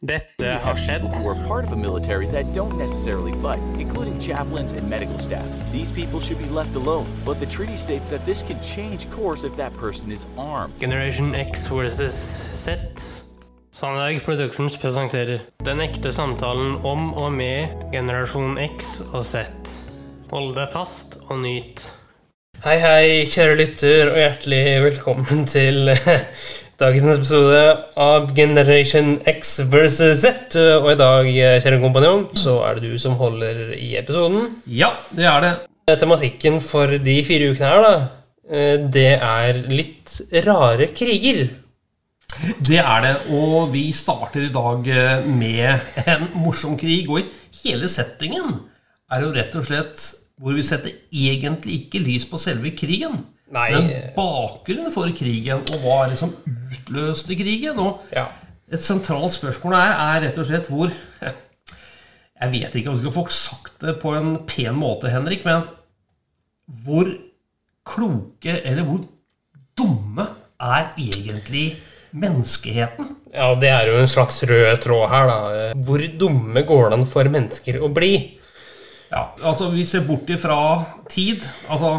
Dette har skjedd. people who are part of a military that don't necessarily fight, including chaplains and medical staff. These people should be left alone, but the treaty states that this can change course if that person is armed. Generation X versus Z. Sandberg Productions presenterer Den ekte samtalen om og med generasjon X og Z. Hold deg fast og nyt. Hei, hei, kjære lytter, og hjertelig velkommen til dagens episode av Generation X versus Z. Og i dag, kjære kompanjong, så er det du som holder i episoden. Ja, det er det. Tematikken for de fire ukene her, da, eh, det er litt rare kriger. Det er det, og vi starter i dag eh, med en morsom krig. Og i hele settingen er jo rett og slett hvor vi setter egentlig ikke lys på selve krigen. Nei. Men bakgrunnen for krigen, og hva er det som utløste krigen. Ja. et sentralt spørsmål her er rett og slett hvor Jeg vet ikke om jeg skal få sagt det på en pen måte, Henrik, men hvor kloke eller hvor dumme er egentlig menneskeheten? Ja, det er jo en slags rød tråd her, da. Hvor dumme går det an for mennesker å bli? Ja, altså Vi ser bort ifra tid, altså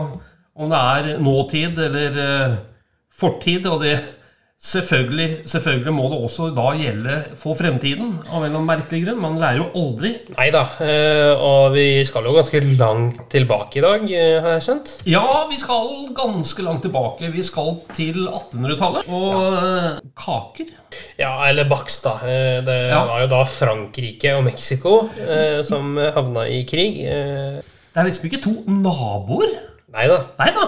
om det er nåtid eller eh, fortid. Og det selvfølgelig, selvfølgelig må det også da gjelde for fremtiden, av en eller annen merkelig grunn. Man lærer jo aldri. Nei da. eh, Og vi skal jo ganske langt tilbake i dag, eh, har jeg skjønt. Ja, vi skal ganske langt tilbake. Vi skal til 1800-tallet. Og ja. kaker. Ja, eller bakst, da. Det Ja. var jo da Frankrike og Mexico eh, som havna i krig. Eh, Det er liksom ikke to naboer. Nei da.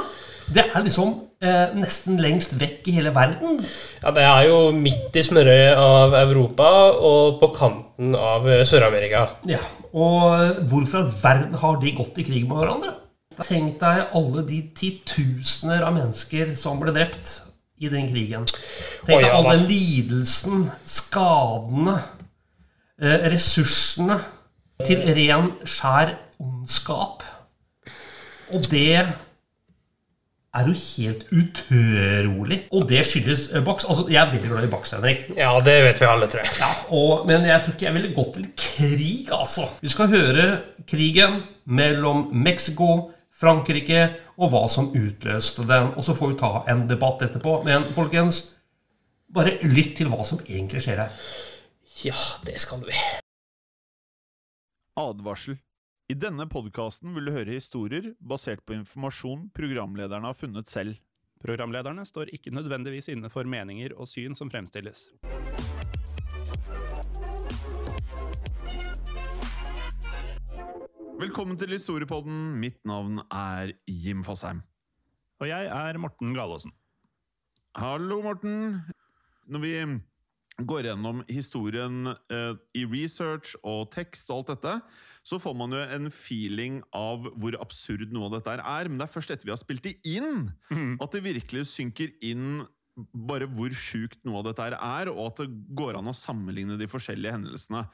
Det er liksom eh, nesten lengst vekk i hele verden. Ja, det er jo midt i smørøyet av Europa og på kanten av eh, Sør-Amerika. Ja, Og hvorfor i all verden har de gått i krig med hverandre? Tenk deg alle de titusener av mennesker som ble drept i den krigen. Tenk deg all den lidelsen, skadene, eh, ressursene til ren, skjær ondskap. Og det er jo helt utrolig. Og det skyldes baks. Bax. Altså, jeg er veldig glad i Bax, Henrik. Ja, det vet vi alle, tror jeg. Ja, og, men jeg tror ikke jeg ville gått til krig, altså. Vi skal høre krigen mellom Mexico, Frankrike og hva som utløste den. Og så får vi ta en debatt etterpå. Men folkens, bare lytt til hva som egentlig skjer her. Ja, det skal vi. Advarsel. I denne podkasten vil du høre historier basert på informasjon programlederne har funnet selv. Programlederne står ikke nødvendigvis inne for meninger og syn som fremstilles. Velkommen til Historiepodden. Mitt navn er Jim Fosheim. Og jeg er Morten Galaasen. Hallo, Morten. Når vi går gjennom historien eh, i research og tekst og alt dette, så får man jo en feeling av hvor absurd noe av dette er. Men det er først etter vi har spilt det inn, at det virkelig synker inn bare hvor sjukt noe av dette er, og at det går an å sammenligne de forskjellige hendelsene.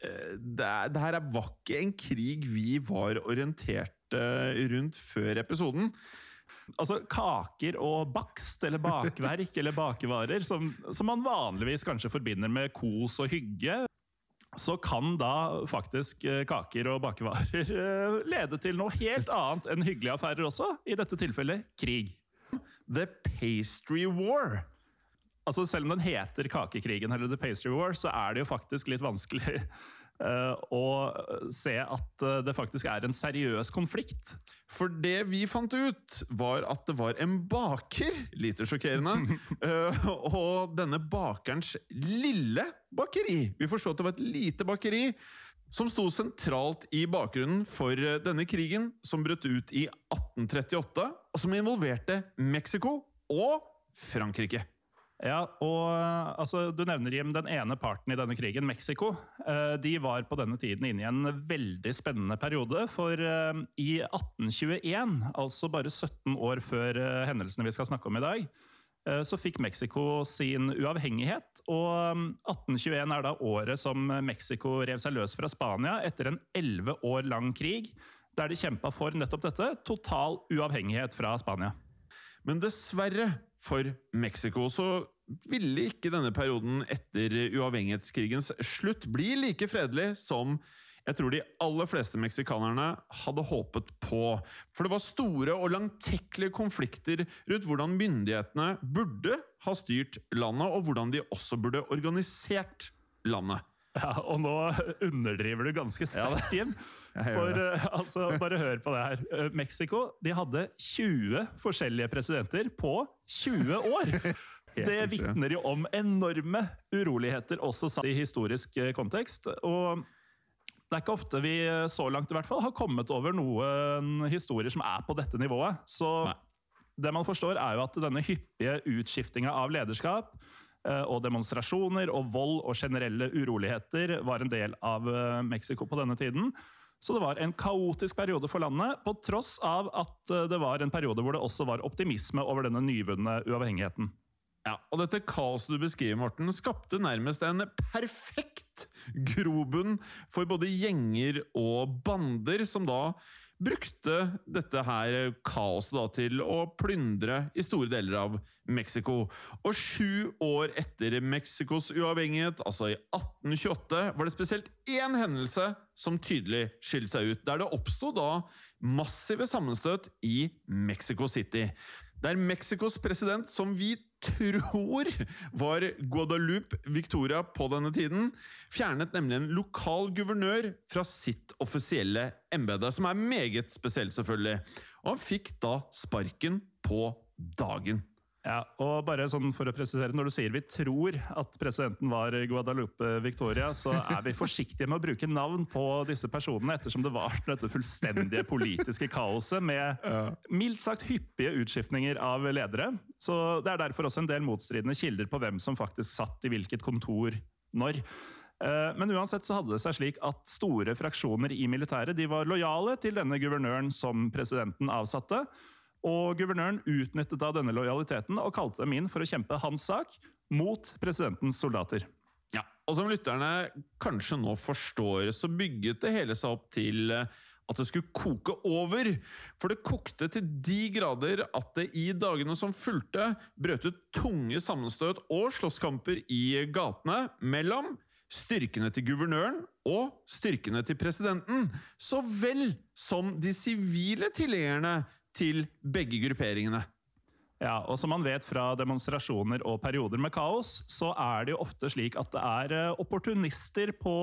Eh, Det, er, det her er- var ikke en krig vi var orientert eh, rundt før episoden. Altså kaker og bakst eller bakverk eller bakevarer, som, som man vanligvis kanskje forbinder med kos og hygge, så kan da faktisk eh, kaker og bakevarer eh, lede til noe helt annet enn hyggelige affærer også. I dette tilfellet krig. The Pastry War. Altså Selv om den heter Kakekrigen eller The Pastry War, så er det jo faktisk litt vanskelig eh, å se at eh, det faktisk er en seriøs konflikt. For det vi fant ut, var at det var en baker, lite sjokkerende, eh, og denne bakerens lille bakeri Vi forstod at det var et lite bakeri som sto sentralt i bakgrunnen for eh, denne krigen, som brøt ut i 1838, og som involverte Mexico og Frankrike. Ja, og eh, altså, Du nevner Jim, den ene parten i denne krigen, Mexico. Eh, de var på denne tiden inne i en veldig spennende periode. For eh, i 1821, altså bare 17 år før hendelsene vi skal snakke om i dag, så fikk Mexico sin uavhengighet. Og eh, 1821 er da året som Mexico rev seg løs fra Spania etter en 11 år lang krig, der de kjempa for nettopp dette total uavhengighet fra Spania. Men dessverre for Mexico så ville ikke denne perioden etter uavhengighetskrigens slutt bli like fredelig som jeg tror de aller fleste meksikanerne hadde håpet på. For det var store og langtekkelige konflikter rundt hvordan myndighetene burde ha styrt landet, og hvordan de også burde organisert landet. Ja, og nå underdriver du ganske sterkt, Jim. For eh, altså, bare hør på det her. Eh, Mexico de hadde 20 forskjellige presidenter på 20 år! Det vitner jo om enorme uroligheter, også i historisk eh, kontekst. Og det er ikke ofte vi eh, så langt i hvert fall har kommet over noen historier som er på dette nivået. Så Nei. det man forstår, er jo at denne hyppige utskiftinga av lederskap eh, og demonstrasjoner og vold og generelle uroligheter var en del av Mexico på denne tiden. Så det var en kaotisk periode for landet, på tross av at eh, det var en periode hvor det også var optimisme over denne nyvunne uavhengigheten. Ja, og dette kaoset du beskriver, Morten, skapte nærmest en perfekt grobunn for både gjenger og bander, som da brukte dette her kaoset da til å plyndre i store deler av Mexico. Og sju år etter Mexicos uavhengighet, altså i 1828, var det spesielt én hendelse som tydelig skilte seg ut, der det oppsto da massive sammenstøt i Mexico City. Der Mexicos president, som vi tror var Guadalupe Victoria på denne tiden, fjernet nemlig en lokal guvernør fra sitt offisielle embete, som er meget spesielt, selvfølgelig. Og han fikk da sparken på dagen. Ja, og bare sånn for å presisere, Når du sier vi tror at presidenten var Guadalupe Victoria, så er vi forsiktige med å bruke navn på disse personene, ettersom det var dette fullstendige politiske kaoset med mildt sagt hyppige utskiftninger av ledere. Så Det er derfor også en del motstridende kilder på hvem som faktisk satt i hvilket kontor når. Eh, Men uansett så hadde det seg slik at store fraksjoner i militæret de var lojale til denne guvernøren som presidenten avsatte. Og guvernøren utnyttet da denne lojaliteten og kalte dem inn for å kjempe hans sak mot presidentens soldater. Ja, og som lytterne kanskje nå forstår, så bygget det hele seg opp til eh, at det skulle koke over. For det kokte til de grader at det i dagene som fulgte, brøt ut tunge sammenstøt og slåsskamper i gatene mellom styrkene til guvernøren og styrkene til presidenten, så vel som de sivile tilhengerne til begge grupperingene. Ja, og som man vet fra demonstrasjoner og perioder med kaos, så er det jo ofte slik at det er eh, opportunister på,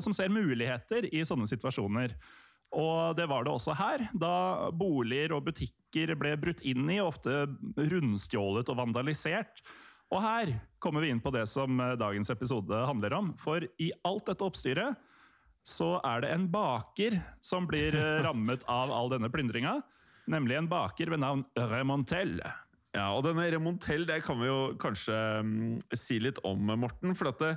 som ser muligheter i sånne situasjoner. Og det var det også her, da boliger og butikker ble brutt inn i, ofte rundstjålet og vandalisert. Og her kommer vi inn på det som eh, dagens episode handler om. For i alt dette oppstyret så er det en baker som blir eh, rammet av all denne plyndringa. Nemlig en baker ved navn Remontel. Ja, og denne Remontel det kan vi jo kanskje um, si litt om, Morten. For at det,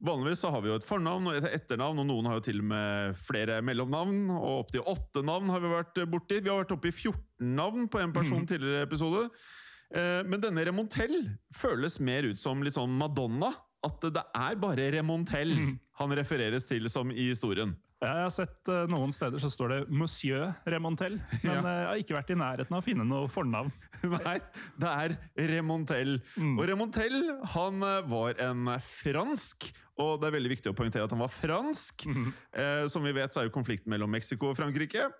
vanligvis så har vi jo et fornavn og et etternavn, og noen har jo til og med flere mellomnavn. Og opptil åtte navn har vi vært borti. Vi har vært oppe i 14 navn på en person tidligere episode. Eh, Men denne Remontel føles mer ut som litt sånn Madonna. At det er bare Remontel han refereres til som i historien. Ja, Jeg har sett uh, noen steder så står det 'Monsieur Remontel', men Ja. eh, jeg har ikke vært i nærheten av å finne noe fornavn. Nei, det er Remontel. Og Remontel han eh, var en fransk, og det er veldig viktig å poengtere at han var fransk. Eh, som vi vet, så er jo konflikten mellom Mexico og Frankrike.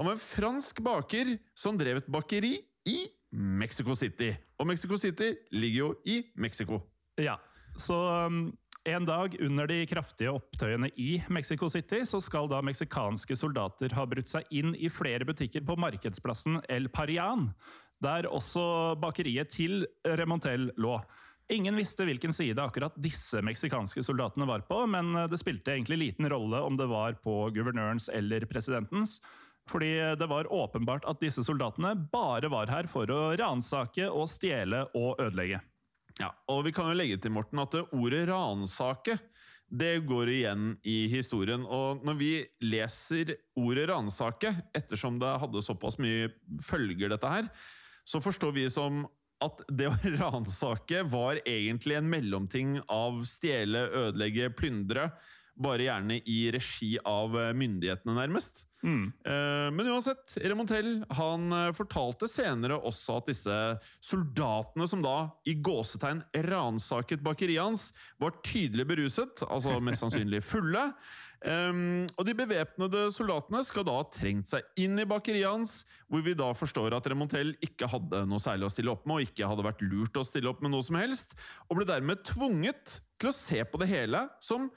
Han var en fransk baker som drev et bakeri i Mexico City. Og Mexico City ligger jo i Mexico. Ja, så um, en dag under de kraftige opptøyene i Mexico City, så skal da meksikanske soldater ha brutt seg inn i flere butikker på markedsplassen El Parian, der også bakeriet til Remontel lå. Ingen visste hvilken side akkurat disse meksikanske soldatene var på, men det spilte egentlig liten rolle om det var på guvernørens eller presidentens. Fordi det var åpenbart at disse soldatene bare var her for å ransake og stjele og ødelegge. Ja, og vi kan jo legge til, Morten, at ordet ransake det går igjen i historien. Og når vi leser ordet ransake, ettersom det hadde såpass mye følger, dette her, så forstår vi som at det å ransake var egentlig en mellomting av stjele, ødelegge, plyndre bare gjerne i regi av eh, myndighetene, nærmest. Mm. Men uansett, Remontel han eh, fortalte senere også at disse soldatene som da i gåsetegn ransaket bakeriet hans, var tydelig beruset, altså mest sannsynlig fulle. Um, og de bevæpnede soldatene skal da ha trengt seg inn i bakeriet hans, hvor vi da forstår at Remontel ikke hadde noe særlig å stille opp med, og ikke hadde vært lurt å stille opp med noe som helst, og ble dermed tvunget til å se på det hele som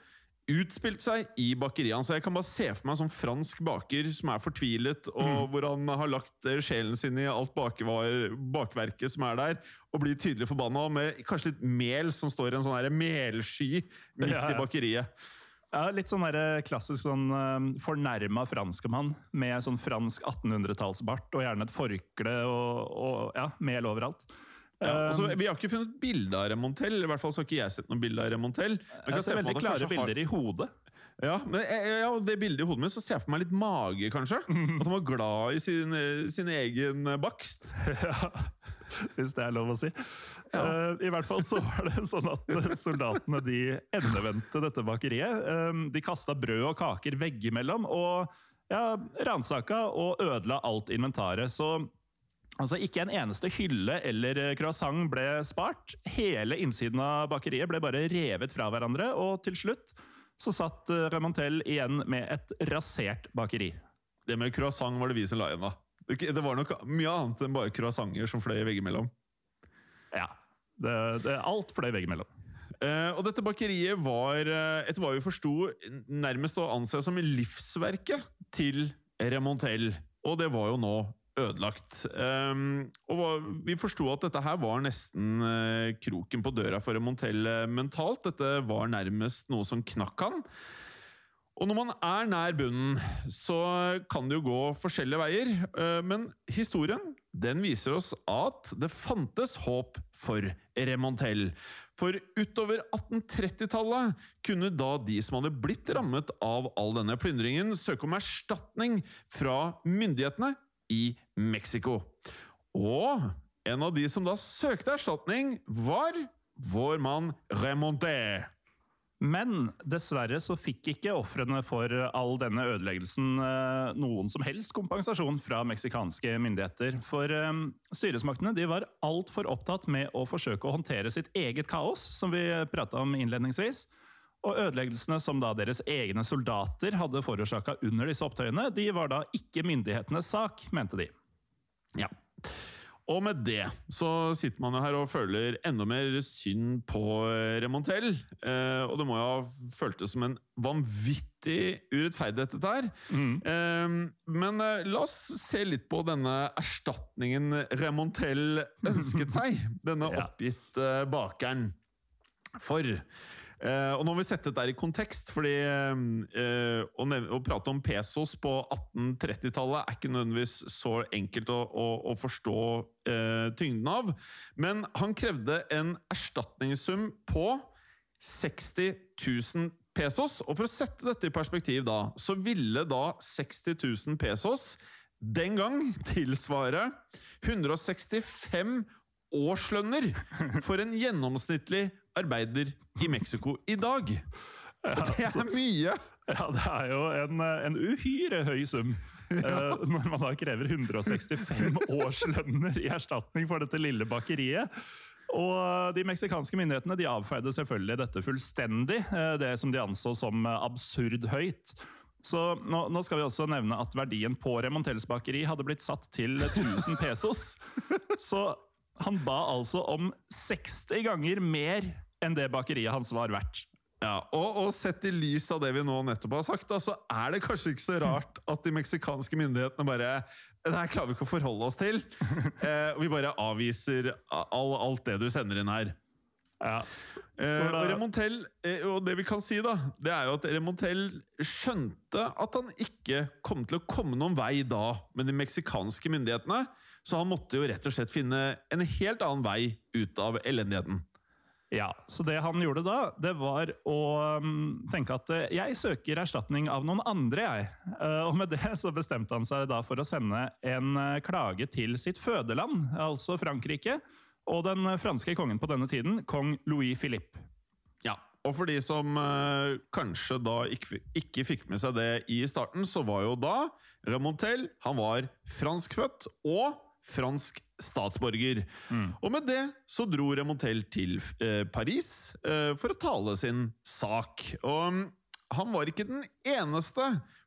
utspilt seg i bakeriet. Så jeg kan bare se for meg en sånn fransk baker som er fortvilet, og hvor han har lagt eh, sjelen sin i alt bakvar, bakverket som er der, og blir tydelig forbanna, med kanskje litt mel som står i en sånn melsky midt Ja, ja. i bakeriet. Ja, Litt sånn der klassisk sånn uh, fornærma franskmann med sånn fransk 1800-tallsbart og gjerne et forkle og, og ja, mel overalt. Ja, altså, vi har ikke funnet bilde av Remontel, i hvert fall så har ikke jeg sett noen bilde av Remontel. Men jeg jeg ser veldig klare bilder har- i hodet. Ja, men eh, ja, det bildet i hodet mitt så ser jeg for meg litt mage, kanskje. At han var glad i sin, eh, sin egen bakst. ja, hvis det er lov å si. Eh, I hvert fall så var det sånn at eh, soldatene de endevendte dette bakeriet. Eh, de kasta brød og kaker veggimellom og ja, ransaka og ødela alt inventaret. Så altså, ikke en eneste hylle eller eh, croissant ble spart. Hele innsiden av bakeriet ble bare revet fra hverandre, og til slutt så satt eh, Remontel igjen med et rasert bakeri. Det med croissant var det vi som la igjen, da. Det, var nok mye annet enn bare croissanter som fløy veggimellom. Ja, det, det, alt fløy veggimellom. Eh, og dette bakeriet var, eh, etter hva vi forsto, nærmest å anse som livsverket til Remontel. Og det var jo nå ødelagt. Um, og vi forsto at dette her var nesten uh, kroken på døra for Remontel eh, mentalt. Dette var nærmest noe som knakk han. Og når man er nær bunnen, så kan det jo gå forskjellige veier. Uh, Men historien den viser oss at det fantes håp for Remontel. For utover 1830-tallet kunne da de som hadde blitt rammet av all denne plyndringen, søke om erstatning fra myndighetene i Mexico. Og en av de som da søkte erstatning, var vår mann Remonté. Men dessverre så fikk ikke ofrene for all denne ødeleggelsen eh, noen som helst kompensasjon fra meksikanske myndigheter. For eh, styresmaktene de var altfor opptatt med å forsøke å håndtere sitt eget kaos, som vi prata om innledningsvis. Og ødeleggelsene som da deres egne soldater hadde forårsaka under disse opptøyene, de var da ikke myndighetenes sak, mente de. Ja. Og med det så sitter man jo her og føler enda mer synd på eh, Remontel. Eh, og det må jo ha føltes som en vanvittig urettferdighet, dette her. Eh, men eh, la oss se litt på denne erstatningen Remontel ønsket seg. Denne oppgitte bakeren. For Eh, og nå må vi sette dette i kontekst, fordi uh, å, å prate om pesos på 1830-tallet er ikke nødvendigvis så enkelt å, å, å forstå uh, tyngden av. Men han krevde en erstatningssum på 60 000 pesos. Og for å sette dette i perspektiv, da, så ville da 60 000 pesos den gang tilsvare 165 årslønner for en gjennomsnittlig arbeider i Mexico i dag. Og det er mye! Ja, det er jo en, en uhyre høy sum. eh, Når man da krever 165 årslønner i erstatning for dette lille bakeriet. Og De meksikanske myndighetene de avfeide selvfølgelig dette fullstendig, eh, det som de anså som eh, absurd høyt. Så nå, nå skal vi også nevne at verdien på Remontels bakeri hadde blitt satt til 1000 pesos. Så han ba altså om 60 ganger mer enn det bakeriet hans var verdt. Ja, og, og sett i lys av det vi nå nettopp har sagt, da, så er det kanskje ikke så rart at de meksikanske myndighetene bare Det her klarer vi ikke å forholde oss til. Eh, og vi bare avviser all, alt det du sender inn her. Ja. Eh, og Remontel, eh, og det vi kan si, da, det er jo at Remontel skjønte at han ikke kom til å komme noen vei da med de meksikanske myndighetene, så han måtte jo rett og slett finne en helt annen vei ut av elendigheten. Ja, så det han gjorde da, det var å um, tenke at eh, jeg søker erstatning av noen andre, jeg. Eh, og med det så bestemte han seg da for å sende en eh, klage til sitt fødeland, altså Frankrike, og den franske kongen på denne tiden, kong Louis Philippe. Ja, Og for de som kanskje da ikke, ikke fikk med seg det i starten, så var jo da Remontel Han var franskfødt og fransk statsborger. Og med det så dro Remontel til eh, Paris eh, for å tale sin sak. Og mm, han var ikke den eneste,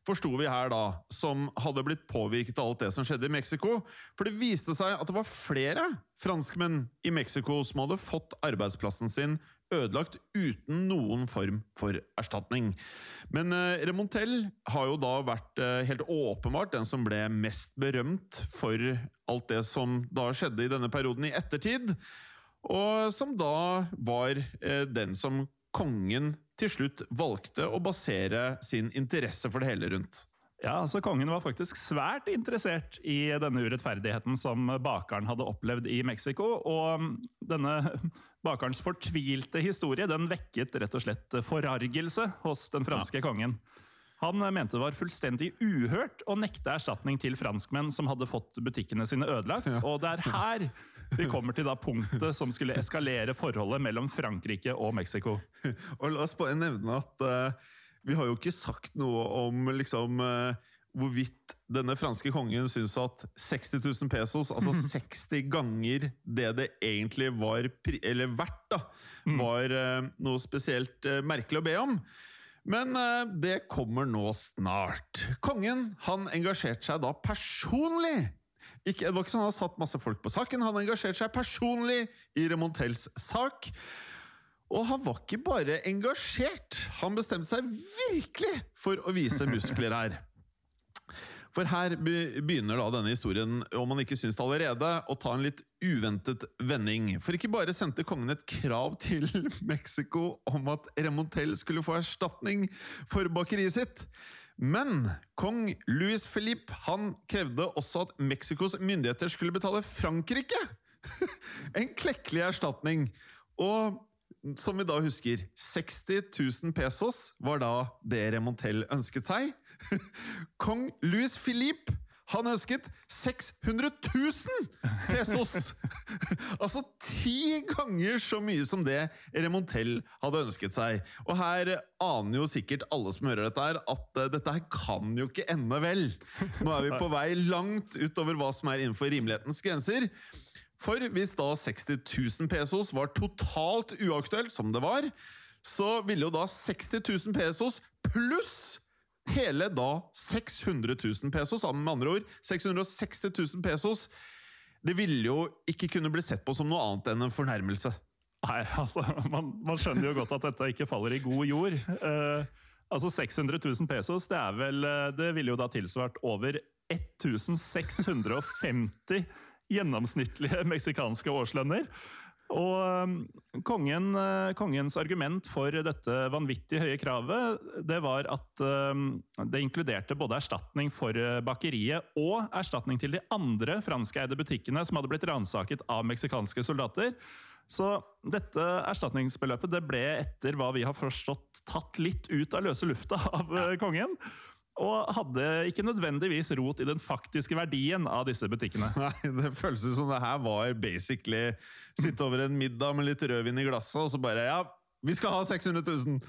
forsto vi her da, som hadde blitt påvirket av alt det som skjedde i Mexico. For det viste seg at det var flere franskmenn i Mexico som hadde fått arbeidsplassen sin ødelagt uten noen form for erstatning. Men eh, Remontel har jo da vært eh, helt åpenbart den som ble mest berømt for alt det som da skjedde i denne perioden i ettertid, og som da var eh, den som kongen til slutt valgte å basere sin interesse for det hele rundt. Ja, altså Kongen var faktisk svært interessert i denne urettferdigheten som bakeren hadde opplevd i Mexico. Og denne bakerens fortvilte historie den vekket rett og slett forargelse hos den franske kongen. Han mente det var fullstendig uhørt å nekte erstatning til franskmenn som hadde fått butikkene sine ødelagt. Og det er her vi kommer til da punktet som skulle eskalere forholdet mellom Frankrike og Mexico. Og la oss bare nevne at eh, vi har jo ikke sagt noe om liksom eh, hvorvidt denne franske kongen syns at 60 000 pesos, altså 60 ganger det det egentlig var eller verdt, da, var eh, noe spesielt eh, merkelig å be om. Men det kommer nå snart. Kongen han engasjerte seg da personlig ikke, det var ikke sånn Han hadde satt masse folk på saken, han engasjerte seg personlig i Remontels sak. Og han var ikke bare engasjert, han bestemte seg virkelig for å vise muskler her. For her begynner da denne historien, om man ikke syns det allerede, å ta en litt uventet vending. For ikke bare sendte kongen et krav til Mexico om at Remontel skulle få erstatning for bakeriet sitt, men kong Louis Philippe han krevde også at Mexicos myndigheter skulle betale Frankrike en klekkelig erstatning. Og som vi da husker, 60 000 pesos var da det Remontel ønsket seg. Kong Louis Philippe han ønsket 600 000 pesos! altså ti ganger så mye som det Remontel hadde ønsket seg. Og her aner jo sikkert alle som hører dette, her, at eh, dette her kan jo ikke ende vel. Nå er vi på vei langt utover hva som er innenfor rimelighetens grenser. For hvis da 60 000 pesos var totalt uaktuelt, som det var, så ville jo da 60 000 pesos pluss hele da 600 000 pesos, med andre ord 660 000 pesos, det ville jo ikke kunne bli sett på som noe annet enn en fornærmelse. Nei, altså, man, man skjønner jo godt at dette ikke faller i god jord. Uh, altså 600 000 pesos, det, er vel, eh, det ville jo da tilsvart over 1650 gjennomsnittlige meksikanske årslønner. Og um, kongen, eh, kongens argument for dette vanvittig høye kravet, det var at um, det inkluderte både erstatning for eh, bakeriet og erstatning til de andre franskeide butikkene som hadde blitt ransaket av meksikanske soldater. Så dette erstatningsbeløpet det ble etter hva vi har forstått tatt litt ut av løse lufta av eh, kongen. Og hadde ikke nødvendigvis rot i den faktiske verdien av disse butikkene. Nei, Det føles ut som det her var basically sitte over en middag med litt rødvin i glasset, og så bare Ja, vi skal ha 600 000!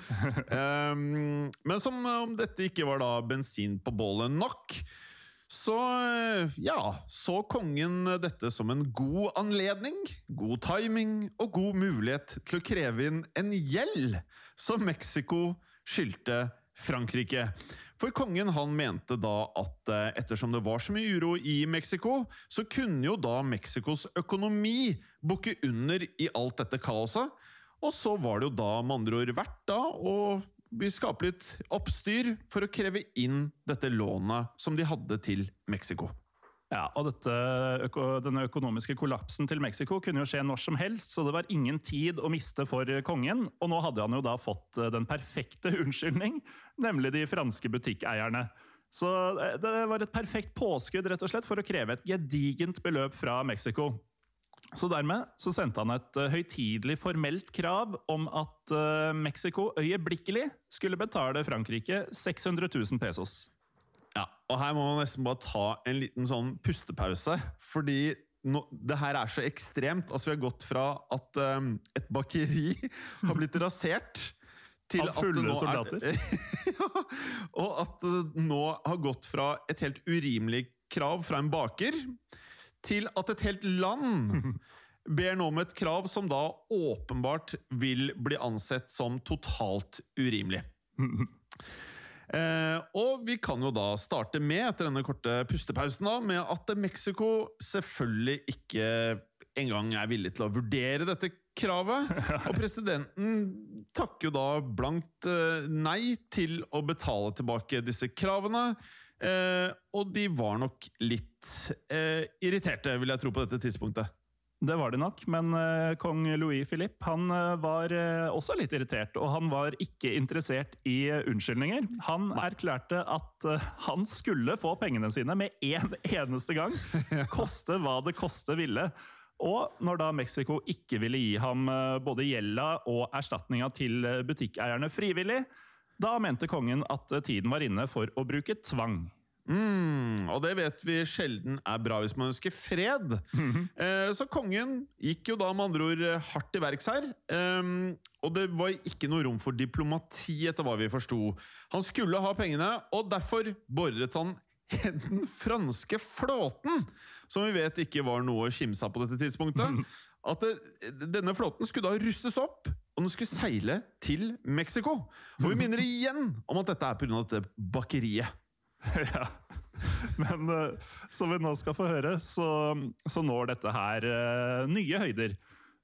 um, men som om dette ikke var da bensin på bålet nok, så ja, så kongen dette som en god anledning, god timing og god mulighet til å kreve inn en gjeld som Mexico skyldte Frankrike. For kongen han mente da at eh, ettersom det var så mye uro i Mexico, så kunne jo da Mexicos økonomi bukke under i alt dette kaoset. Og så var det jo da med andre ord verdt da å skape litt oppstyr for å kreve inn dette lånet som de hadde til Mexico. Ja, og dette, øko, Denne økonomiske kollapsen til Mexico kunne jo skje når som helst, så det var ingen tid å miste for kongen. Og nå hadde han jo da fått eh, den perfekte unnskyldning, nemlig de franske butikkeierne. Så eh, det var et perfekt påskudd rett og slett for å kreve et gedigent beløp fra Mexico. Så dermed så sendte han et eh, høytidelig formelt krav om at Mexico øyeblikkelig skulle betale Frankrike 600 000 pesos. Ja, og her må man nesten bare ta en liten sånn pustepause, fordi no, det her er så ekstremt. Altså, vi har gått fra at um, et bakeri har blitt rasert, til Av fulle soldater? Er, ja, og at det nå har gått fra et helt urimelig krav fra en baker til at et helt land ber nå om et krav som da åpenbart vil bli ansett som totalt urimelig. Eh, og vi kan jo da starte med, etter denne korte pustepausen, da, med at Mexico selvfølgelig ikke engang er villig til å vurdere dette kravet. Og presidenten takker jo da blankt eh, nei til å betale tilbake disse kravene. Eh, og de var nok litt eh, irriterte, vil jeg tro, på dette tidspunktet. Det var det nok, men eh, kong Louis Philippe han eh, var eh, også litt irritert. Og han var ikke interessert i unnskyldninger. Han erklærte at han skulle få pengene sine med en eneste gang. Koste hva det koste ville. Og når da Mexico ikke ville gi ham både gjelda og erstatninga til butikkeierne frivillig, da mente kongen at tiden var inne for å bruke tvang. Mm, og det vet vi sjelden er bra hvis man ønsker fred. eh, så kongen gikk jo da med andre ord eh, hardt til verks her. Ehm, og det var ikke noe rom for diplomati, etter hva vi forsto. Han skulle ha pengene, og derfor beordret han den franske flåten, som vi vet ikke var noe å kimse av på dette tidspunktet, at det, denne flåten skulle da rustes opp, og den skulle seile til Mexico. Og vi minner igjen om at dette er pga. dette bakeriet. ja. Men uh, som vi nå skal få høre, så, så når dette her uh, nye høyder.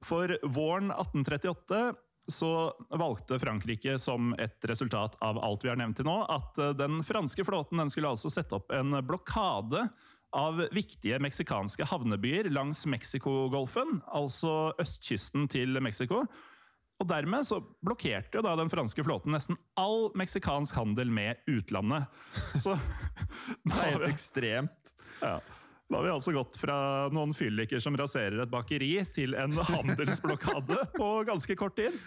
For våren 1838 så valgte Frankrike som et resultat av alt vi har nevnt til nå, at uh, den franske flåten den skulle altså sette opp en blokade av viktige meksikanske havnebyer langs Mexicogolfen, altså østkysten til Mexico. Og dermed så blokkerte jo da den franske flåten nesten all meksikansk handel med utlandet. Så Det er helt ekstremt. ja, da har vi altså gått fra noen fylliker som raserer et bakeri, til en handelsblokade på ganske kort tid.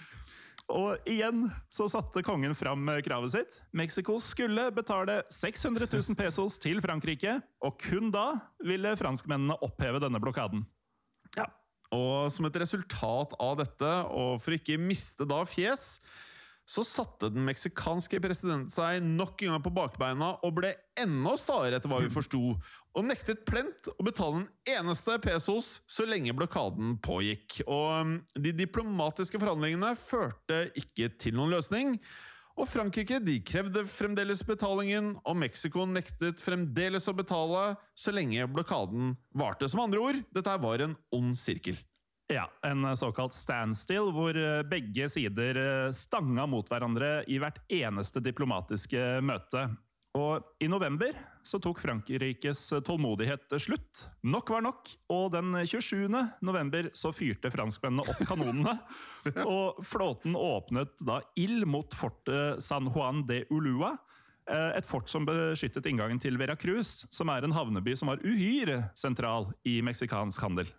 Og igjen så satte kongen fram kravet sitt. Mexico skulle betale 600 000 pesos til Frankrike, og kun da ville franskmennene oppheve denne blokaden. Og som et resultat av dette, og for ikke miste da fjes, så satte den meksikanske presidenten seg nok en gang på bakbeina og ble enda staere, etter hva vi forsto, og nektet plent å betale en eneste pesos så lenge blokaden pågikk. Og um, de diplomatiske forhandlingene førte ikke til noen løsning. Og Frankrike de krevde fremdeles betalingen, og Mexico nektet fremdeles å betale så lenge blokaden varte. Som andre ord, dette var en ond sirkel. Ja, en såkalt standstill, hvor eh, begge sider eh, stanga mot hverandre i hvert eneste diplomatiske møte. Og i november så tok Frankrikes tålmodighet slutt. Nok var nok, og den 27. november så fyrte franskmennene opp kanonene. og flåten åpnet da ild mot fortet San Juan de Ulua. eh, Et fort som beskyttet inngangen til Veracruz, som er en havneby som var uhyre sentral i meksikansk handel.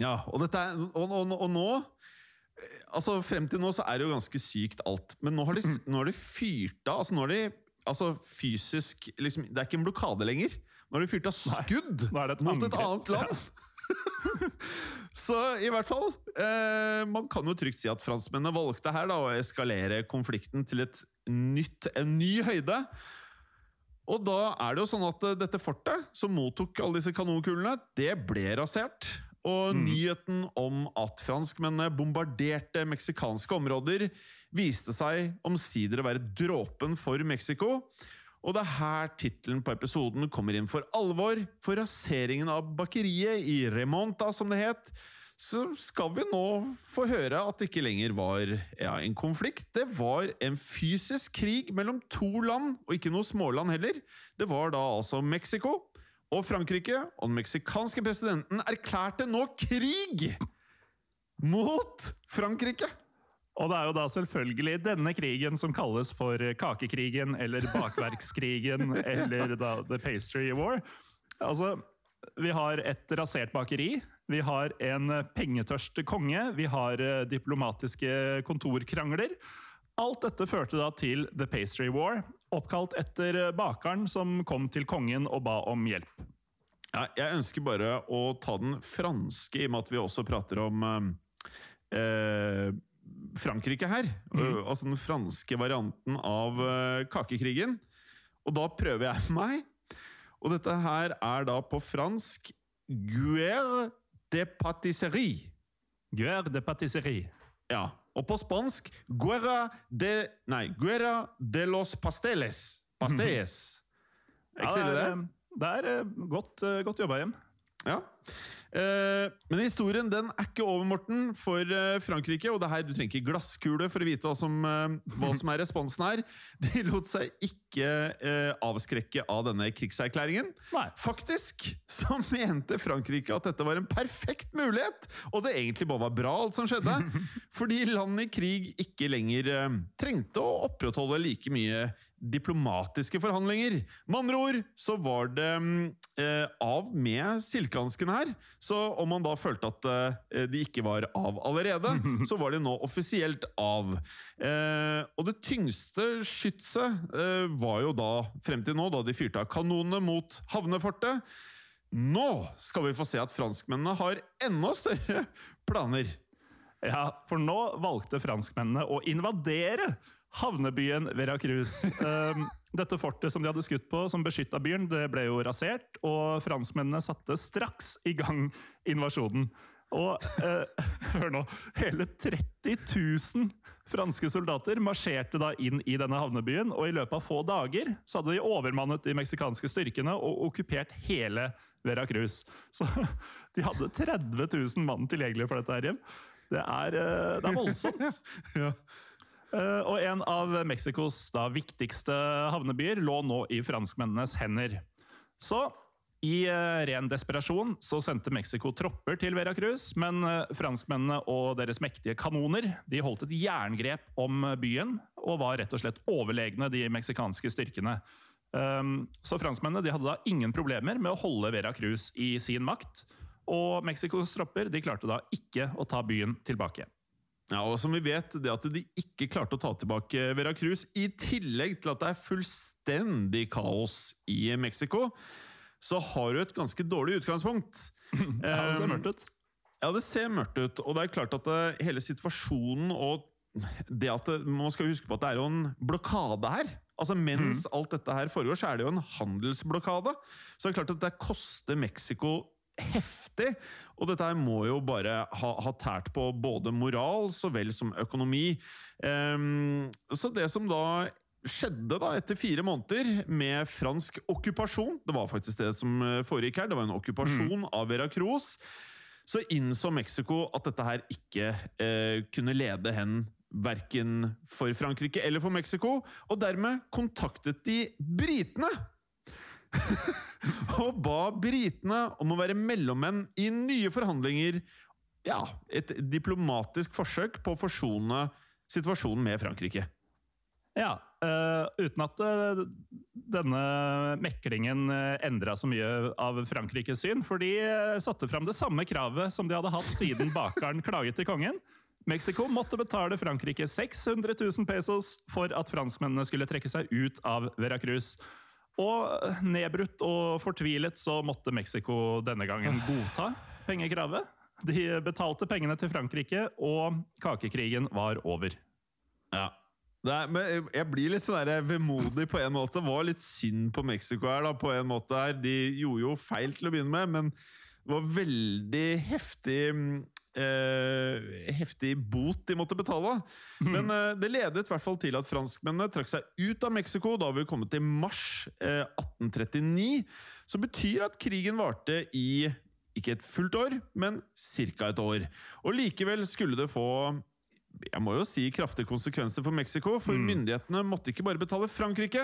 Ja, og, er, og, og, og nå eh, Altså Frem til nå så er det jo ganske sykt alt. Men nå har de, nå har de fyrt av altså Nå har de altså fysisk liksom, Det er ikke en blokade lenger. Nå har de fyrt av skudd nå er et mot et annet land! så i hvert fall eh, Man kan jo trygt si at franskmennene valgte her da å eskalere konflikten til et nytt, en ny høyde. Og da er det jo sånn at eh, dette fortet, som mottok alle disse kanonkulene, det ble rasert. Og nyheten om at franskmennene bombarderte meksikanske områder, viste seg omsider å være dråpen for Mexico. Og det er her tittelen på episoden kommer inn for alvor. For raseringen av bakeriet i Remonta, som det het, så skal vi nå få høre at det ikke lenger var ja, en konflikt. Det var en fysisk krig mellom to land, og ikke noe småland heller. Det var da altså Mexico og Frankrike, og den meksikanske presidenten erklærte nå krig mot Frankrike! Og det er jo da selvfølgelig denne krigen som kalles for kakekrigen, eller bakverkskrigen, eller da The Pastry War. Altså, vi har et rasert bakeri, vi har en pengetørst konge, vi har eh, diplomatiske kontorkrangler. Alt dette førte da til The Pastry War, oppkalt etter eh, bakeren som kom til kongen og ba om hjelp. Ja, jeg ønsker bare å ta den franske, i og med at vi også prater om eh, eh, Frankrike her. Mm. Altså den franske varianten av øh, kakekrigen. Og da prøver jeg meg. Og dette her er da på fransk Guerre de patisserie. Guerre de patisserie. Ja. Og på spansk Guerra de Nei, Guerra de los pasteles. Pastelles. Er ikke så det? det er eh, godt, godt jobba, Hjem. Ja. Eh, men historien den er ikke over, Morten, for eh, Frankrike. Og det her, Du trenger ikke glasskule for å vite hva som, eh, hva som er responsen her. De lot seg ikke avskrekke av denne krigserklæringen. Nei. Faktisk så mente Frankrike at dette var en perfekt mulighet, og det egentlig bare var bra, alt som skjedde. Fordi land i krig ikke lenger trengte å opprettholde like mye diplomatiske forhandlinger. Med andre ord så var det mm, av med silkehansken her. Så om man da følte at eh, de ikke var av allerede, så var de nå offisielt av. Eh, og det tyngste skytset eh, var jo da, frem til nå, da de fyrte av kanonene mot havnefortet. Nå skal vi få se at franskmennene har enda større planer. Ja, for nå valgte franskmennene å invadere havnebyen Veracruz. Um, dette fortet som de hadde skutt på som beskytta byen, det ble jo rasert, og franskmennene satte straks i gang invasjonen. Og eh, hør nå, hele 30 000 franske soldater marsjerte da inn i denne havnebyen, og i løpet av få dager så hadde de overmannet de meksikanske styrkene og okkupert hele Veracruz. Så de hadde 30 000 mann tilgjengelig for dette her hjem. Det er, eh, det er voldsomt. Ja. Eh, Og en av Mexicos da viktigste havnebyer lå nå i franskmennenes hender. Så i eh, ren desperasjon så sendte Mexico tropper til Veracruz, men eh, franskmennene og deres mektige kanoner de holdt et jerngrep om byen og var rett og slett overlegne de meksikanske styrkene. Um, Så franskmennene de hadde da ingen problemer med å holde Veracruz i sin makt, og Mexicos tropper de klarte da ikke å ta byen tilbake. Ja, og som vi vet, det at de ikke klarte å ta tilbake Veracruz, i tillegg til at det er fullstendig kaos i Mexico, så har du et ganske dårlig utgangspunkt. Ja, det ser mørkt ut. Ja, det ser mørkt ut, og det er klart at det, hele situasjonen og det at det, Man skal huske på at det er jo en blokade her. Altså Mens alt dette her foregår, så er det jo en handelsblokade. Så det er klart at det koster Mexico heftig, og dette her må jo bare ha, ha tært på både moral så vel som økonomi. Um, så det som da skjedde da etter fire måneder med fransk okkupasjon Det var faktisk det som eh, foregikk her. Det var en okkupasjon av Veracruz. Så innså Mexico at dette her ikke eh, kunne lede hen verken for Frankrike eller for Mexico, og dermed kontaktet de britene! og ba britene om å være mellommenn i nye forhandlinger. Ja, et diplomatisk forsøk på å forsone situasjonen med Frankrike. Ja, eh, uten at eh, denne meklingen uh, endra så mye av Frankrikes syn, for de eh, satte fram det samme kravet som de hadde hatt siden bakeren klaget til kongen. Mexico måtte betale Frankrike 600 000 pesos for at franskmennene skulle trekke seg ut av Veracruz. Og nedbrutt og fortvilet så måtte Mexico denne gangen godta pengekravet. De betalte pengene til Frankrike, og kakekrigen var over. Ja. Er, men jeg- blir litt sånn vemodig på en måte. Det var litt synd på Mexico her, da, på en måte. her. De gjorde jo feil til å begynne med, men det var veldig heftig mm, eh, heftig bot de måtte betale. Men eh, det ledet i hvert fall til at franskmennene trakk seg ut av Mexico da vi kom til mars eh, 1839. Som betyr at krigen varte i ikke et fullt år, men ca. et år. Og likevel skulle det få jeg må jo si kraftige konsekvenser for Mexico, for myndighetene måtte ikke bare betale Frankrike.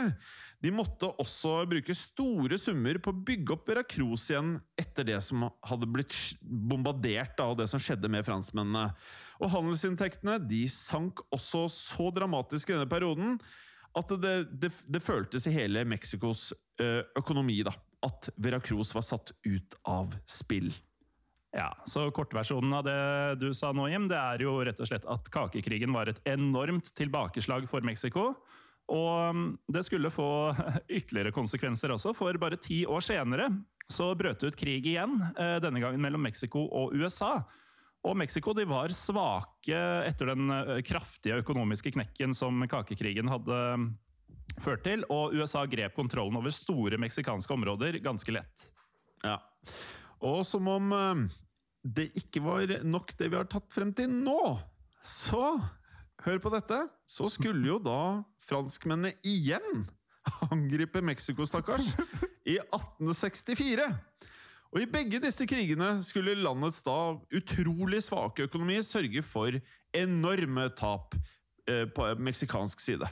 De måtte også bruke store summer på å bygge opp Veracruz igjen etter det som hadde blitt bombardert av det som skjedde med franskmennene. Og handelsinntektene de sank også så dramatisk i denne perioden at det, det, det føltes i hele Mexicos økonomi da, at Veracruz var satt ut av spill. Ja, så Kortversjonen av det du sa nå, Jim, det er jo rett og slett at kakekrigen var et enormt tilbakeslag for Mexico. Og det skulle få ytterligere konsekvenser også, for bare ti år senere så brøt det ut krig igjen, eh, denne gangen mellom Mexico og USA. Og Mexico de var svake etter den eh, kraftige økonomiske knekken som kakekrigen hadde mm, ført til, og USA grep kontrollen over store meksikanske områder ganske lett. Ja. Og som om eh, det ikke var nok det vi har tatt frem til nå, så Hør på dette! Så skulle jo da franskmennene igjen angripe Mexico, stakkars, i 1864. Og i begge disse krigene skulle landets da utrolig svake økonomi sørge for enorme tap eh, på meksikansk side.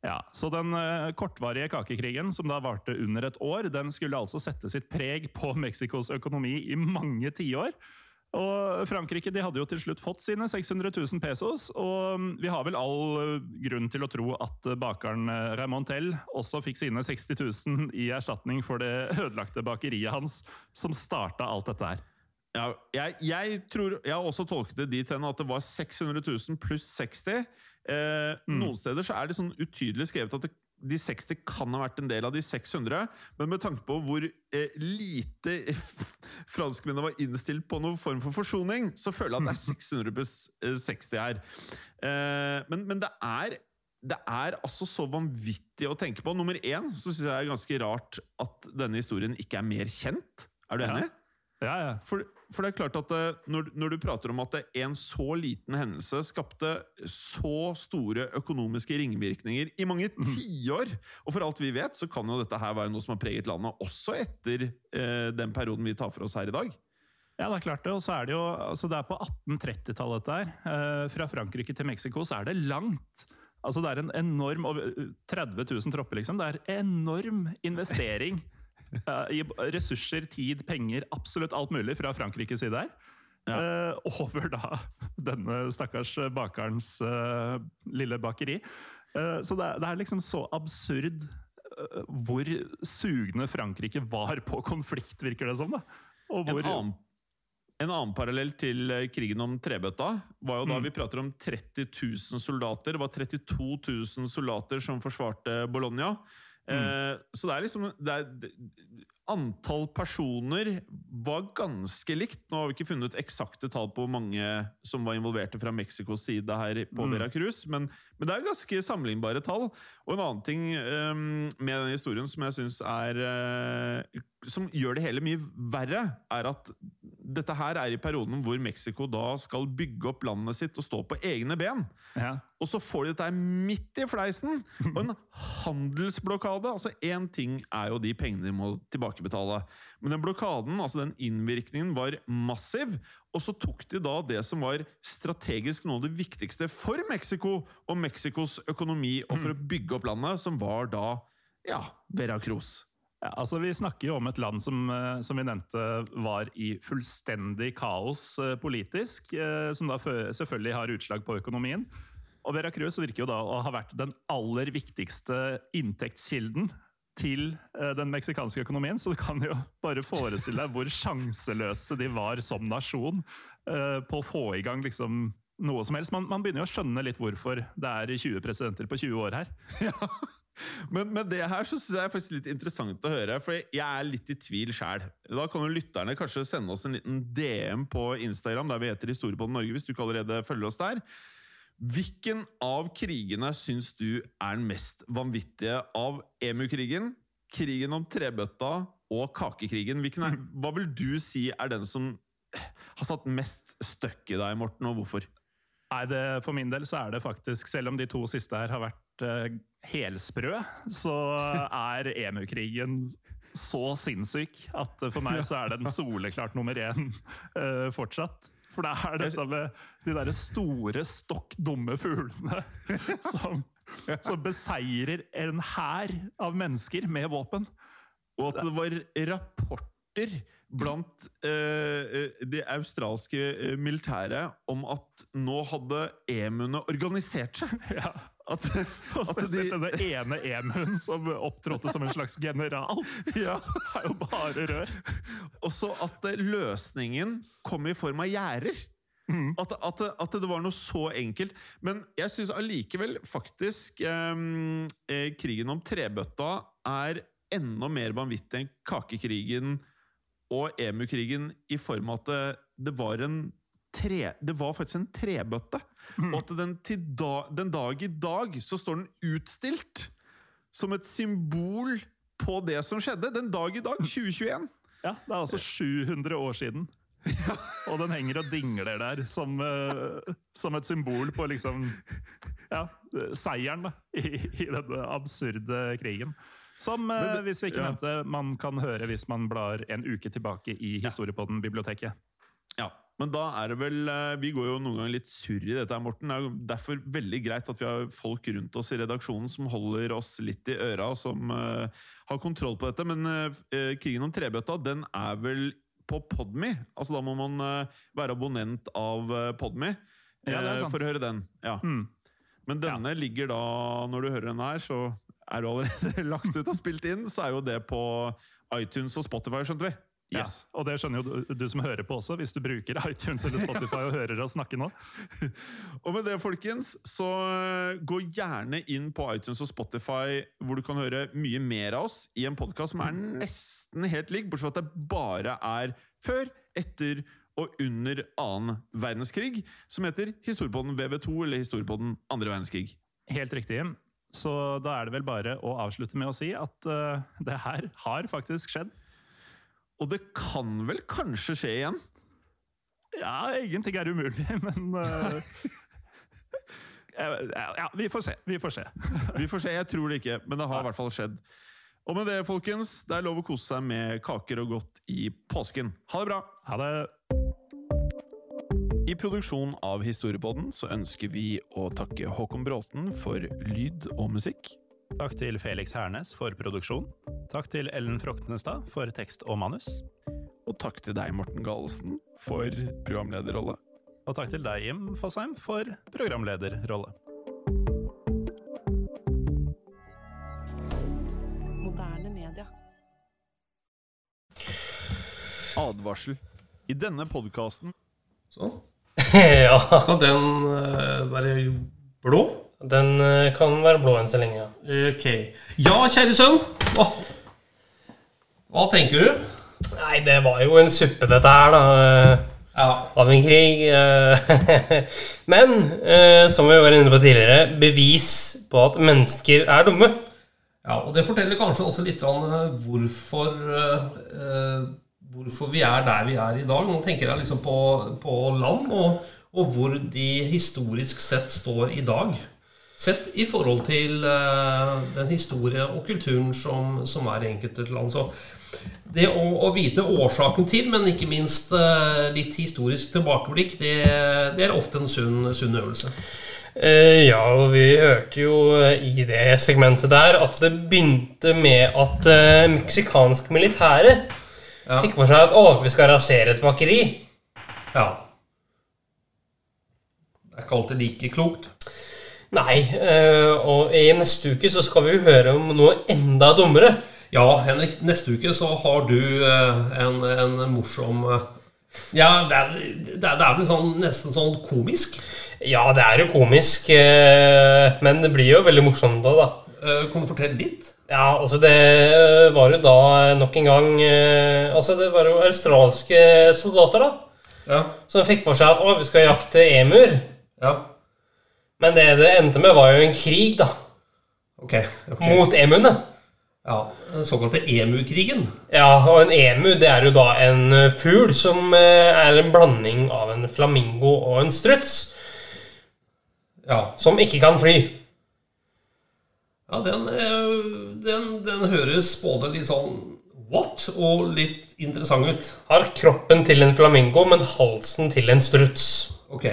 Ja, Så den eh, kortvarige kakekrigen, som da varte under et år, den skulle altså sette sitt preg på Mexicos økonomi i mange tiår. Og Frankrike de hadde jo til slutt fått sine 600 000 pesos, og vi har vel all eh, grunn til å tro at bakeren Raimontel også fikk sine 60 000 i erstatning for det ødelagte bakeriet hans, som starta alt dette her. Ja, jeg, jeg, tror, jeg har også tolket det dit hen at det var 600 000 pluss 60. Eh, mm. Noen steder så er det sånn utydelig skrevet at det de 60 kan ha vært en del av de 600, men med tanke på hvor eh, lite franskmennene var innstilt på noen form for forsoning, så føler jeg at det er 600 pluss 60 eh, her. Eh, men, men det, er, det er altså så vanvittig å tenke på. Nummer én så syns jeg det er ganske rart at denne historien ikke er mer kjent. Er du enig? Ja. Ja, ja. For, for, det er klart at eh, når, når, du prater om at en så liten hendelse skapte så store økonomiske ringvirkninger i mange mm. tiår Og for alt vi vet, så kan jo dette her være noe som har preget landet også etter eh, den perioden vi tar for oss her i dag. Ja, det er klart det. Og så er det jo altså det er på 1830-tallet dette her. Eh, fra Frankrike til Mexico så er det langt. Altså Det er en enorm 30 000 tropper, liksom. Det er enorm investering. I ressurser, tid, penger, absolutt alt mulig fra Frankrikes side her. Ja. Uh, over da denne stakkars bakerens uh, lille bakeri. Så det det er, liksom så absurd hvor sugne Frankrike var på konflikt, virker det som. da. Hvor, en, annen, en, annen, parallell til krigen om trebøtta var jo da mm. vi prater om 30 000 soldater. Det var 32 000 soldater som forsvarte Bologna. Mm. så det er liksom det er, Antall personer var ganske likt. Nå har vi ikke funnet eksakte tall på hvor mange som var involverte fra Mexicos side her på mm. Veracruz, men, men, det er ganske sammenlignbare tall. Og en annen ting um, med denne historien som jeg syns er uh, Som gjør det hele mye verre, er at dette her er i perioden hvor Mexico da skal bygge opp landet sitt og stå på egne ben. Ja. Og så får de dette midt i fleisen! Og en handelsblokade! altså Én ting er jo de pengene de må tilbakebetale, men den blokaden, altså den innvirkningen, var massiv. Og så tok de da det som var strategisk noe av det viktigste for Mexico og Mexicos økonomi, og for å bygge opp landet, som var da ja, Veracruz. Ja, altså Vi snakker jo om et land som, eh, som vi nevnte var i fullstendig kaos eh, politisk, eh, som da selvfølgelig har utslag på økonomien. Og Veracruz virker jo da å ha vært den aller viktigste inntektskilden til den meksikanske økonomien, så du kan jo bare forestille deg hvor sjanseløse de var som nasjon på å få i gang liksom noe som helst. Man, man begynner jo å skjønne litt hvorfor det er 20 presidenter på 20 år her. Ja. Men med det her så synes jeg faktisk litt interessant å høre, for jeg er litt i tvil sjæl. Da kan jo lytterne kanskje sende oss en liten DM på Instagram, der vi heter Historiepodden Norge, hvis du ikke allerede følger oss der. Hvilken av krigene syns du er den mest vanvittige av EMU-krigen, krigen om trebøtta og kakekrigen? Er, hva vil du si er den som har satt mest støkk i deg, Morten, og hvorfor? Nei, det, For min del så er det faktisk, selv om de to siste her har vært uh, helsprø, så er EMU-krigen så sinnssyk at for meg så er den soleklart nummer én uh, fortsatt. For det er dette med de derre store, stokk dumme fuglene som, som beseirer en hær av mennesker med våpen. Og at det var rapporter blant eh, det australske eh, militæret om at nå hadde emuene organisert seg. Ja. At, og spesielt de, denne ene emuen som opptrådte som en slags general. Ja. Det er jo bare rør. Også at løsningen kom i form av gjerder. Mm. At, at, at, det var noe så enkelt. Men jeg syns allikevel faktisk ehm, eh, krigen om trebøtta er enda mer vanvittig enn kakekrigen og EMU-krigen i form av at det, det var en tre, det var faktisk en trebøtte. Og at den, da, den dag i dag så står den utstilt som et symbol på det som skjedde. Den dag i dag, 2021. Ja, Det er altså 700 år siden. Og den henger og dingler der som, uh, som et symbol på liksom ja, seieren da, i, i denne absurde krigen. Som, uh, det- hvis vi ikke ja. nevnte, man kan høre hvis man blar en uke tilbake i Historiepodden-biblioteket. Ja, men da er det vel eh, Vi går jo noen ganger litt surr i dette, her, Morten. Det er jo derfor veldig greit at vi har folk rundt oss i redaksjonen som holder oss litt i øra, og som uh, har kontroll på dette. Men eh, Krigen om trebøtta, den er vel på Podme? Altså Da må man uh, være abonnent av uh, Podme Ja, for å høre den. Ja. Mm. Men denne ligger da, når du hører den her, så er du allerede lagt ut og spilt inn. Så er jo det på iTunes og Spotify, skjønte vi. Ja, og det skjønner jo du, du som hører på også, hvis du bruker iTunes eller Spotify og hører oss snakke nå. Og med det, folkens, så eh, gå gjerne inn på iTunes og Spotify, hvor du kan høre mye mer av oss i en podkast som er nesten helt lik, bortsett fra at det bare er før, etter og under annen verdenskrig, som heter Historiepodden VV2 eller Historiepodden andre verdenskrig. Helt riktig. Så da er det vel bare å avslutte med å si at uh, det her har faktisk skjedd. Og det kan vel kanskje skje igjen? Ja, ingenting er umulig, men uh, ja, ja, vi får se. Vi får se. Vi får se, jeg tror det ikke, men det har i hvert fall skjedd. Og med det, folkens, det er lov å kose seg med kaker og godt i påsken. Ha det bra! Ha det. I produksjonen av Historiepodden så ønsker vi å takke Håkon Bråten for lyd og musikk. Takk til Felix Hernes for produksjon. Takk til Ellen Froktenestad for tekst og manus. Og takk til deg, Morten Galesen, for programlederrolle. Og takk til deg, Jim Fosheim, for programlederrolle. Moderne media. Advarsel. I denne podkasten Sånn. ja. Skal den eh, være blå? Den eh, kan være blå enn så lenge. ja. Ok. Ja, kjære sønn. Hva, hva tenker du? Nei, det var jo en suppe, dette her, da. Ja. Av en krig. eh. Men eh, som vi var inne på tidligere, bevis på at mennesker er dumme. Ja, og det forteller kanskje også litt om hvorfor, hvorfor vi er der vi er i dag. Nå tenker jeg liksom på, på land, og, og hvor de historisk sett står i dag. Sett i forhold til eh, den historie og kulturen som, som er i enkelte land. Så det å, å vite årsaken til, men ikke minst eh, litt historisk tilbakeblikk, det, det er ofte en sunn, sunn øvelse. Eh, ja, og vi hørte jo i det segmentet der at det begynte med at uh, meksikansk militære Ja. fikk for seg at å, vi skal rasere et bakeri. Ja. Det er ikke alltid like klokt. Nei, eh, og i neste uke så skal vi jo høre om noe enda dummere. Ja, Henrik, neste uke så har du eh, en, en morsom eh, Ja, det er, det er, vel sånn, nesten sånn komisk. Ja, det er jo komisk, men det blir jo veldig morsomt da, da. Kan du fortelle litt? Ja, altså det var jo da nok en gang Altså det var jo australske soldater da Ja. som fikk for seg at å, vi skal jakte emur. ja. Men det det endte med, var jo en krig, da. Ok. ok. Mot emuene. Ja, Den såkalte emukrigen. Ja, og en emu det er jo da en eh, fugl som eh, er en blanding av en flamingo og en struts. Ja. Som ikke kan fly. ja den, eh, den, den høres både litt sånn what og litt interessant ut. Har kroppen til en flamingo, men halsen til en struts. Ok.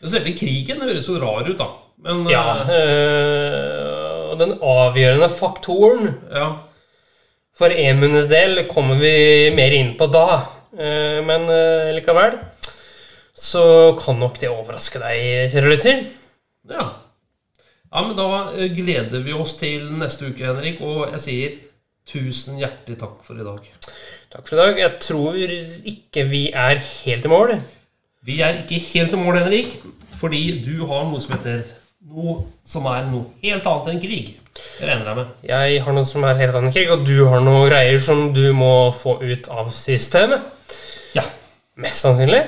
Men selve krigen høres jo rar ut, da. Men eh, Ja, Og og den avgjørende faktoren ja. for emuenes del kommer vi mer inn på da. Eh, Men eh, likevel så kan nok det overraske deg, kjære lytter. Ja. ja, men da eh, gleder vi oss til neste uke, Henrik. Og jeg sier tusen hjertelig takk for i dag. Takk for i dag. Jeg tror ikke vi er helt i mål. Vi er ikke helt i mål, Henrik, fordi du har noe som heter noe som er noe helt annet enn krig. Det regner jeg med. Jeg har noe som er helt annet enn krig, og du har noen greier som du må få ut av systemet. Ja. Mest sannsynlig.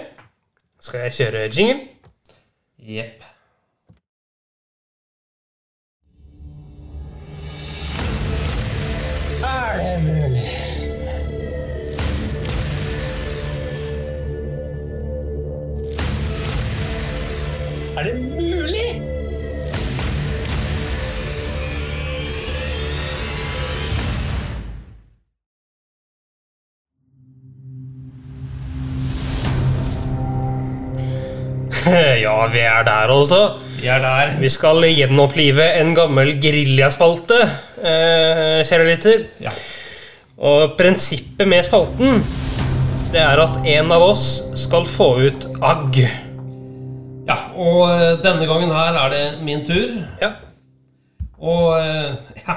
Skal jeg kjøre jingle? Jepp. Er Er det mulig? Ja, vi er der altså. Vi er der. Vi skal gjenopplive en gammel geriljaspalte, eh, kjære lytter. Ja. Og prinsippet med spalten, det er at en av oss skal få ut agg. Ja. Og eh, denne gangen her er det min tur. Ja. Og eh, ja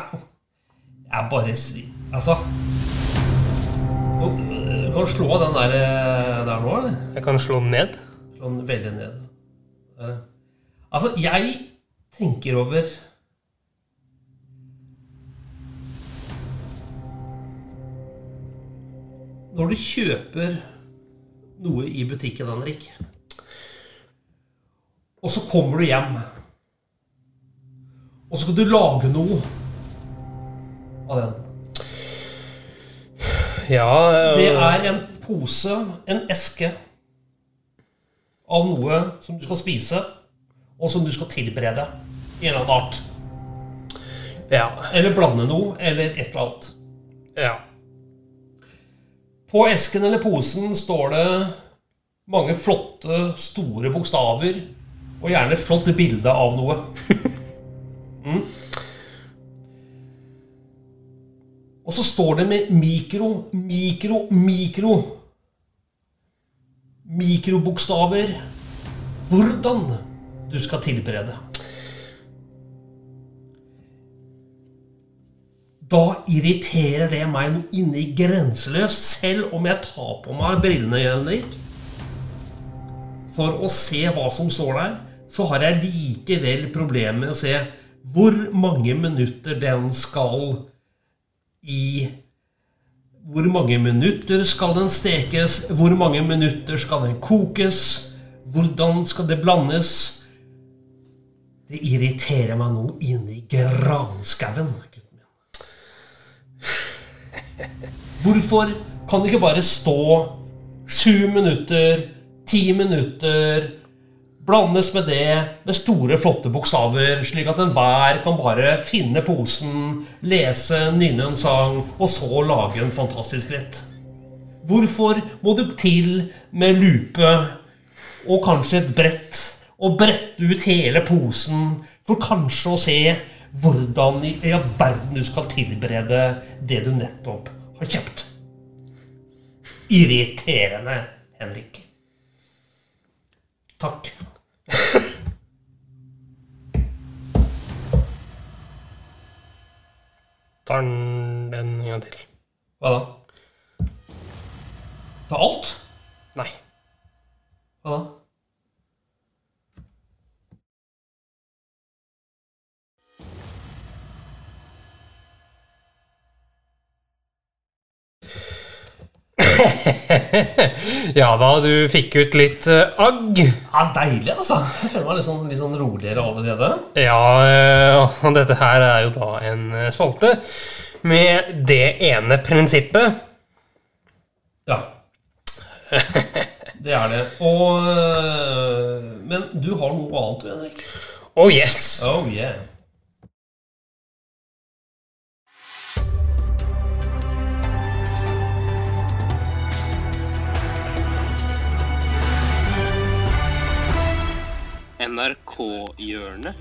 Jeg bare Altså Du kan slå den der, eh, der nå, eller? Jeg kan slå den ned. Slå den veldig ned. Der. Altså, jeg tenker over Når du kjøper noe i butikken, Henrik, og så kommer du hjem, og så skal du lage noe av den. Ja, Det øh, er en pose, en eske, av noe som du skal spise, og som du skal tilberede i en eller annen art. ja, Eller blande noe, eller et eller annet. ja. På esken eller posen står det mange flotte, store bokstaver, og gjerne flott bilde av noe. Mm. Og så står det med mikro, mikro, mikro Mikrobokstaver hvordan du skal tilberede. Da irriterer det meg noe inni grenseløst, selv om jeg tar på meg brillene, Henrik. For å se hva som står der, så har jeg likevel problemer med å se hvor mange minutter den skal i Hvor mange minutter skal den stekes? Hvor mange minutter skal den kokes? Hvordan skal det blandes? Det irriterer meg nå inni granskauen. Hvorfor kan det ikke bare stå sju minutter, ti minutter, blandes med det med store, flotte bokstaver, slik at enhver kan bare finne posen, lese, nynne en sang, og så lage en fantastisk rett? Hvorfor må du til med lupe og kanskje et brett og brette ut hele posen for kanskje å se hvordan i all verden du skal tilberede det du nettopp har kjøpt? Irriterende, Henrik. Takk. Tar den den en gang til. Hva da? Er alt? Nei. Hva da? Ja da, du fikk ut litt eh, agg. Ja, Deilig, altså. Jeg føler meg litt sånn, litt sånn roligere allerede. Ja, eh, og dette her er jo da en eh, spalte med det ene prinsippet. Ja. Det er det. Og Men du har noe annet, Henrik. Oh yes! Oh yeah. NRK-hjørnet.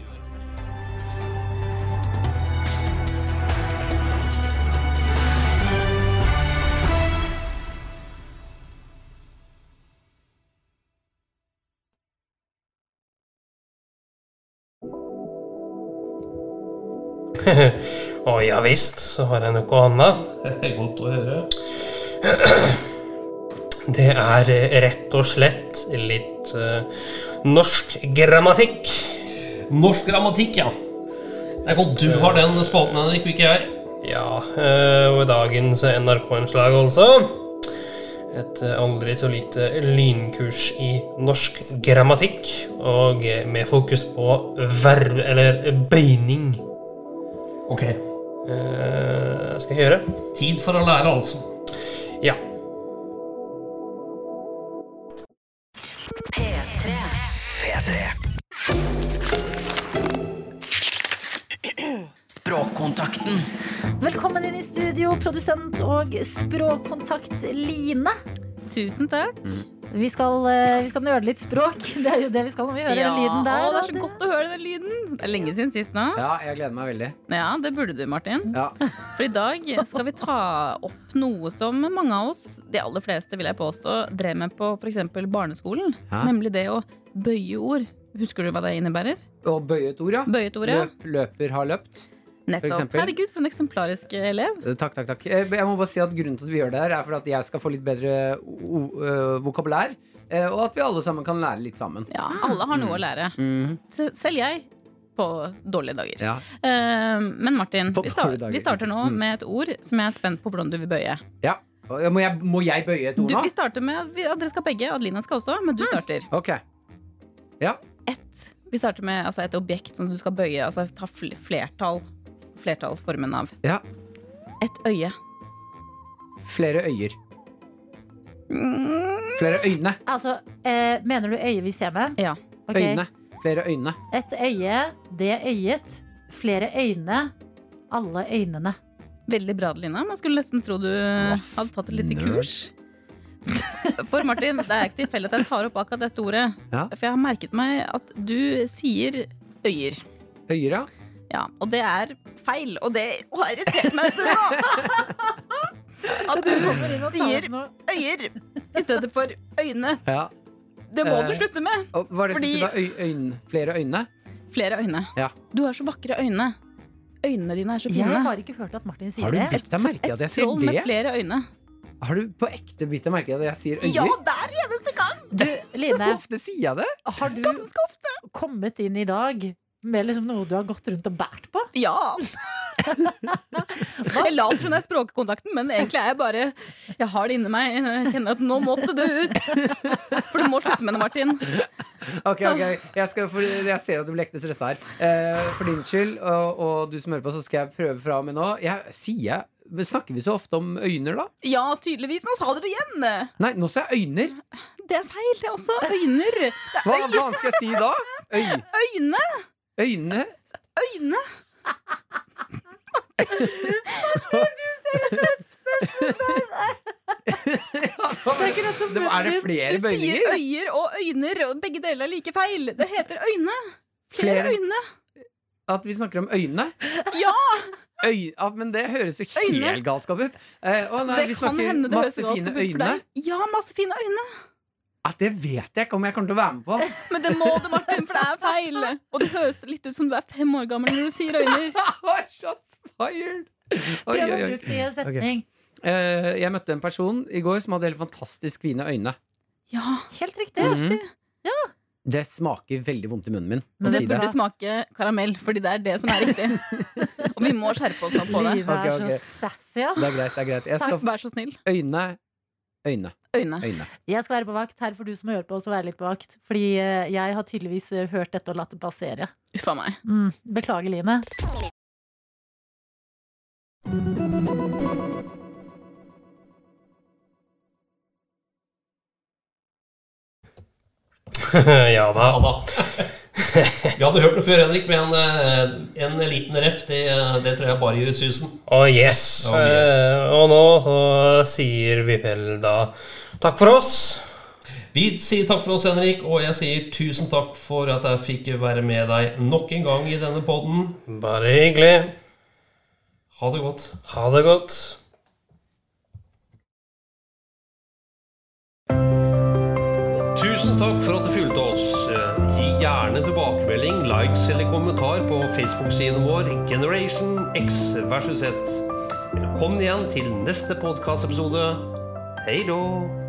Å ja visst, så har jeg noe annet. Godt å høre. Det er eh, rett og slett litt eh, norsk grammatikk. Norsk grammatikk, ja. Det er godt du har den spalten, Henrik, og ikke jeg. Ja, eh, og i dagens NRK-innslag altså Et eh, aldri så lite lynkurs i norsk grammatikk, og eh, med fokus på verv, eller bøyning. Ok. Eh, skal jeg gjøre? Tid for å lære, altså. Ja. Språkkontakten. Velkommen inn i studio, produsent og språkkontakt Line. Tusen takk. Vi skal, eh, vi skal nøle litt språk. Det er jo det vi skal når vi hører den lyden der. å, det er så godt å høre den lyden. Det er lenge siden sist nå. Ja, jeg gleder meg veldig. Ja, det burde du, Martin. Ja. For i dag skal vi ta opp noe som mange av oss, de aller fleste vil jeg påstå, drev med på f.eks. barneskolen. Ja. Nemlig det å bøye ord. Husker du hva det innebærer? Å bøye et ord, ja. Bøye et ord, ja. Løp, løper har løpt. Nettopp. For Herregud, for en eksemplarisk elev. Eh, Takk, takk, takk. Eh, Jeg må bare si at Grunnen til at vi gjør det her, er for at jeg skal få litt bedre vokabulær. eh, Og at vi alle sammen kan lære litt sammen. Ja, alle har noe å lære. Mm. Selv jeg. På dårlige dager. Ja. Eh, men Martin, vi, sta dager. vi starter nå Mm. med et ord som jeg er spent på hvordan du vil bøye. ja. Må jeg, må jeg bøye et ord Du, nå? vi starter med vi- dere skal begge. Adelina skal også, men du starter. Ok. Et, Vi starter med altså, et objekt som du skal bøye. Altså ta flertall. Flertallsformen av. Ja. Et øye. Flere øyer. Flere øyne. Altså, eh, mener du øye vi ser med? Ja. Okay. Øyne. Flere øyne. Et øye, det øyet. Flere øyne. Alle øynene. Veldig bra, Lina. Man skulle nesten tro du hadde tatt et lite nerd. kurs. For Martin, det er ikke tilfeldig at jeg tar opp akkurat dette ordet. Ja. For jeg har merket meg at du sier øyer. Øyer, ja. Ja, og det er feil. Og det har irritert meg så nå. At du sier øyer i stedet for øyne. ja. Det må Eh, du slutte med. Og hva er det Fordi- øyne. Flere øyne? Flere øyne. Ja. Du har så vakre øyne. Øynene dine er så Jeg har ikke hørt at Martin sier Har du det. bitt deg merke at jeg sier troll med flere øyne. Har du på ekte bitt deg merke i at jeg sier øyer? Ja, hver eneste gang! Du, Line, ofte sier jeg det? har du kommet inn i dag med liksom noe du har gått rundt og bært på? Ja! Jeg later som det er språkkontakten, men egentlig er jeg bare Jeg har det inni meg. Jeg kjenner at nå måtte det ut. For du må slutte med det, Martin. Ok, ok, jeg, skal, for jeg ser at du blir ekte stressa her. Eh, for din skyld, og, og du som hører på, så skal jeg prøve fra og med nå. Jeg, sier jeg men Snakker vi så ofte om øyner, da? Ja, tydeligvis. Nå sa du det igjen. Nei, nå sa jeg øyner. Det er feil. Det er også øyner. Det er Hva faen skal jeg si da? Øy, øyne. Øyne? Øyne. Det, er det flere Du sier øyer og øyner, og begge deler er like feil. Det heter øyne. Flere Flere? øyne. At vi snakker om øyne? Ja! Øy, ja, men det høres jo Øyne. helt galskap ut. Eh, å nei, Det vi kan snakker hende det høres masse galskap fine ut for øyne. deg. Ja, masse fine øyne. Ja, det vet jeg ikke om jeg kommer til å være med på. Men det må det er feil. Og det høres litt ut som du er fem år gammel når du sier øyner. Shots fired! Oi, Prøv å oi, oi. bruke det i en setning. Eh, jeg møtte en person i går som hadde helt fantastisk fine øyne. Ja, Helt riktig. Mhm. Det smaker veldig vondt i munnen min Men det si det. burde smake karamell, fordi det er det som er riktig. Og vi må skjerpe oss nå på det. Livet er okay, okay. så sassy, ass. Det er greit. det er greit Jeg Takk, skal vær så snill. Øyne, øyne, Øyne. øyne. Jeg skal være på vakt. Her får du som hører på også være litt på vakt. Fordi eh, jeg har tydeligvis eh, hørt dette og latt det passere. Uffa meg. Mm. Beklager, Line. ja da. Ja da. Vi hadde hørt det før, Henrik, men en, en liten rep, det, det tror jeg bare gjør susen. Oh yes. Oh, yes. Uh, og nå så sier vi vel da takk for oss. Vi sier takk for oss, Henrik, og jeg sier tusen takk for at jeg fikk være med deg nok en gang i denne podden. Bare hyggelig. Ha det godt. Ha det godt. Tusen takk for at du fulgte oss. Gi gjerne tilbakemelding, likes eller kommentar på Facebook-siden vår Generation X versus Z. Velkommen igjen til neste podkastepisode. Hei då!